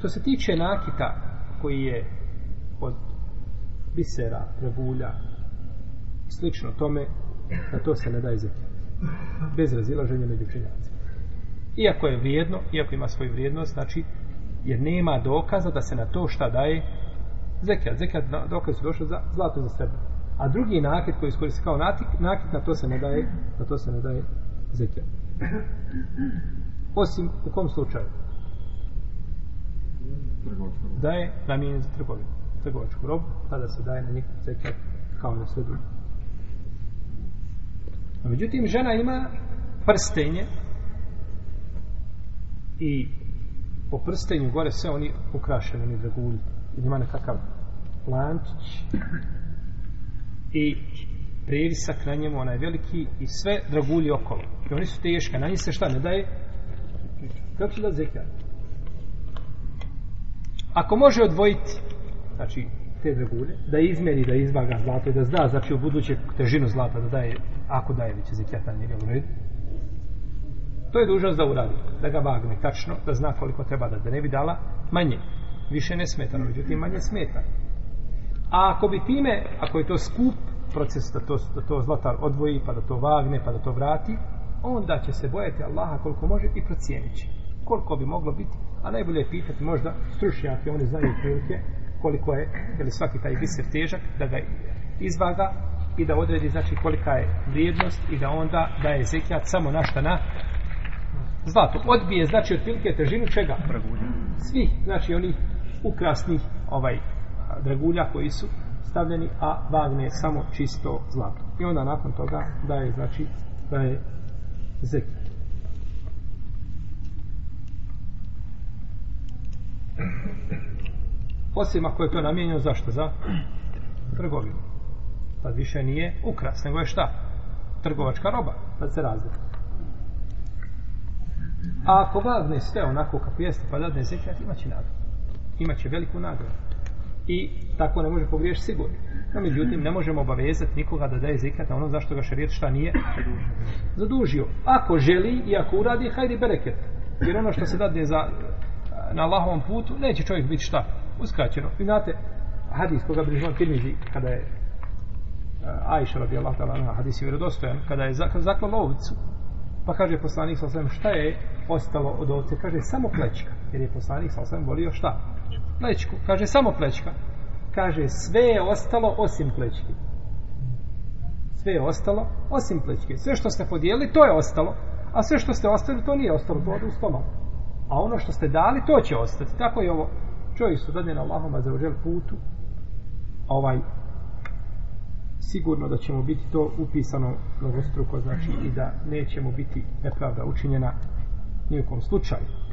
Što se tiče nakita koji je od bisera, prevulja i slično tome, na to se ne daje zekijat. Bez razilaženja među učenjacima. Iako je vrijedno, iako ima svoju vrijednost, znači, jer nema dokaza da se na to šta daje zekijat. Zekijat dokaz su došli za zlato za sebe. A drugi nakit koji iskoristi kao nakit na to se ne daje, na to se ne daje zekijat. Osim u kom slučaju? daje namijenjen za trgovinu, trgovačku robu, tada pa se daje na njih zekat kao na sve drugo. međutim, žena ima prstenje i po prstenju gore sve oni ukrašeni, oni dragulji. Ima nekakav lančić i previsak na njemu, onaj veliki i sve dragulji okolo. I oni su teška, na njih se šta ne daje? Kako će da zekat? Ako može odvojiti, znači, te dragune, da izmeri, da izvaga zlato i da zna, znači, u buduće težinu zlata da daje, ako daje već će zekijatan njega u redu, to je dužnost da uradi, da ga vagne tačno, da zna koliko treba da, da ne bi dala manje. Više ne smeta, međutim manje smeta. A ako bi time, ako je to skup proces da to, da to zlatar odvoji, pa da to vagne, pa da to vrati, onda će se bojati Allaha koliko može i procijenit će. Koliko bi moglo biti a najbolje je pitati možda stručnjake, oni znaju prilike koliko je, je li svaki taj biser težak, da ga izvaga i da odredi znači kolika je vrijednost i da onda daje zekijat samo našta na zlato. Odbije znači prilike težinu čega? Dragulja. Svi, znači oni ukrasnih ovaj dragulja koji su stavljeni, a vagne samo čisto zlato. I onda nakon toga daje znači je zekijat. Osim ako je to namijenjeno zašto? Za trgovinu. Tad pa više nije ukras, nego je šta? Trgovačka roba, tad se razlika. A ako vladne sve onako kako jeste, pa dadne imat imaće nagradu. će veliku nagradu. I tako ne može pogriješiti sigurno. No, međutim, ne možemo obavezati nikoga da daje zekat na ono zašto ga šarijet šta nije zadužio. Ako želi i ako uradi, hajde bereket. Jer ono što se dadne za na Allahovom putu, neće čovjek biti šta? Uskraćeno. Vi znate, hadis koga kada je eh, Ajša radi Allah ta'ala hadis je vjerodostojan, kada je zaklala ovcu, pa kaže poslanik sa osvijem, šta je ostalo od ovce? Kaže, samo plečka, jer je poslanik sa osvijem volio šta? Plečku. Kaže, samo plečka. Kaže, sve je ostalo osim plečki. Sve je ostalo osim plečke. Sve što ste podijelili, to je ostalo. A sve što ste ostali to nije ostalo. To u stomak. A ono što ste dali, to će ostati. Tako je ovo. Čovjek su dadne na Allahom za putu. Ovaj, sigurno da ćemo biti to upisano mnogostruko, znači i da nećemo biti nepravda učinjena nijekom slučaju.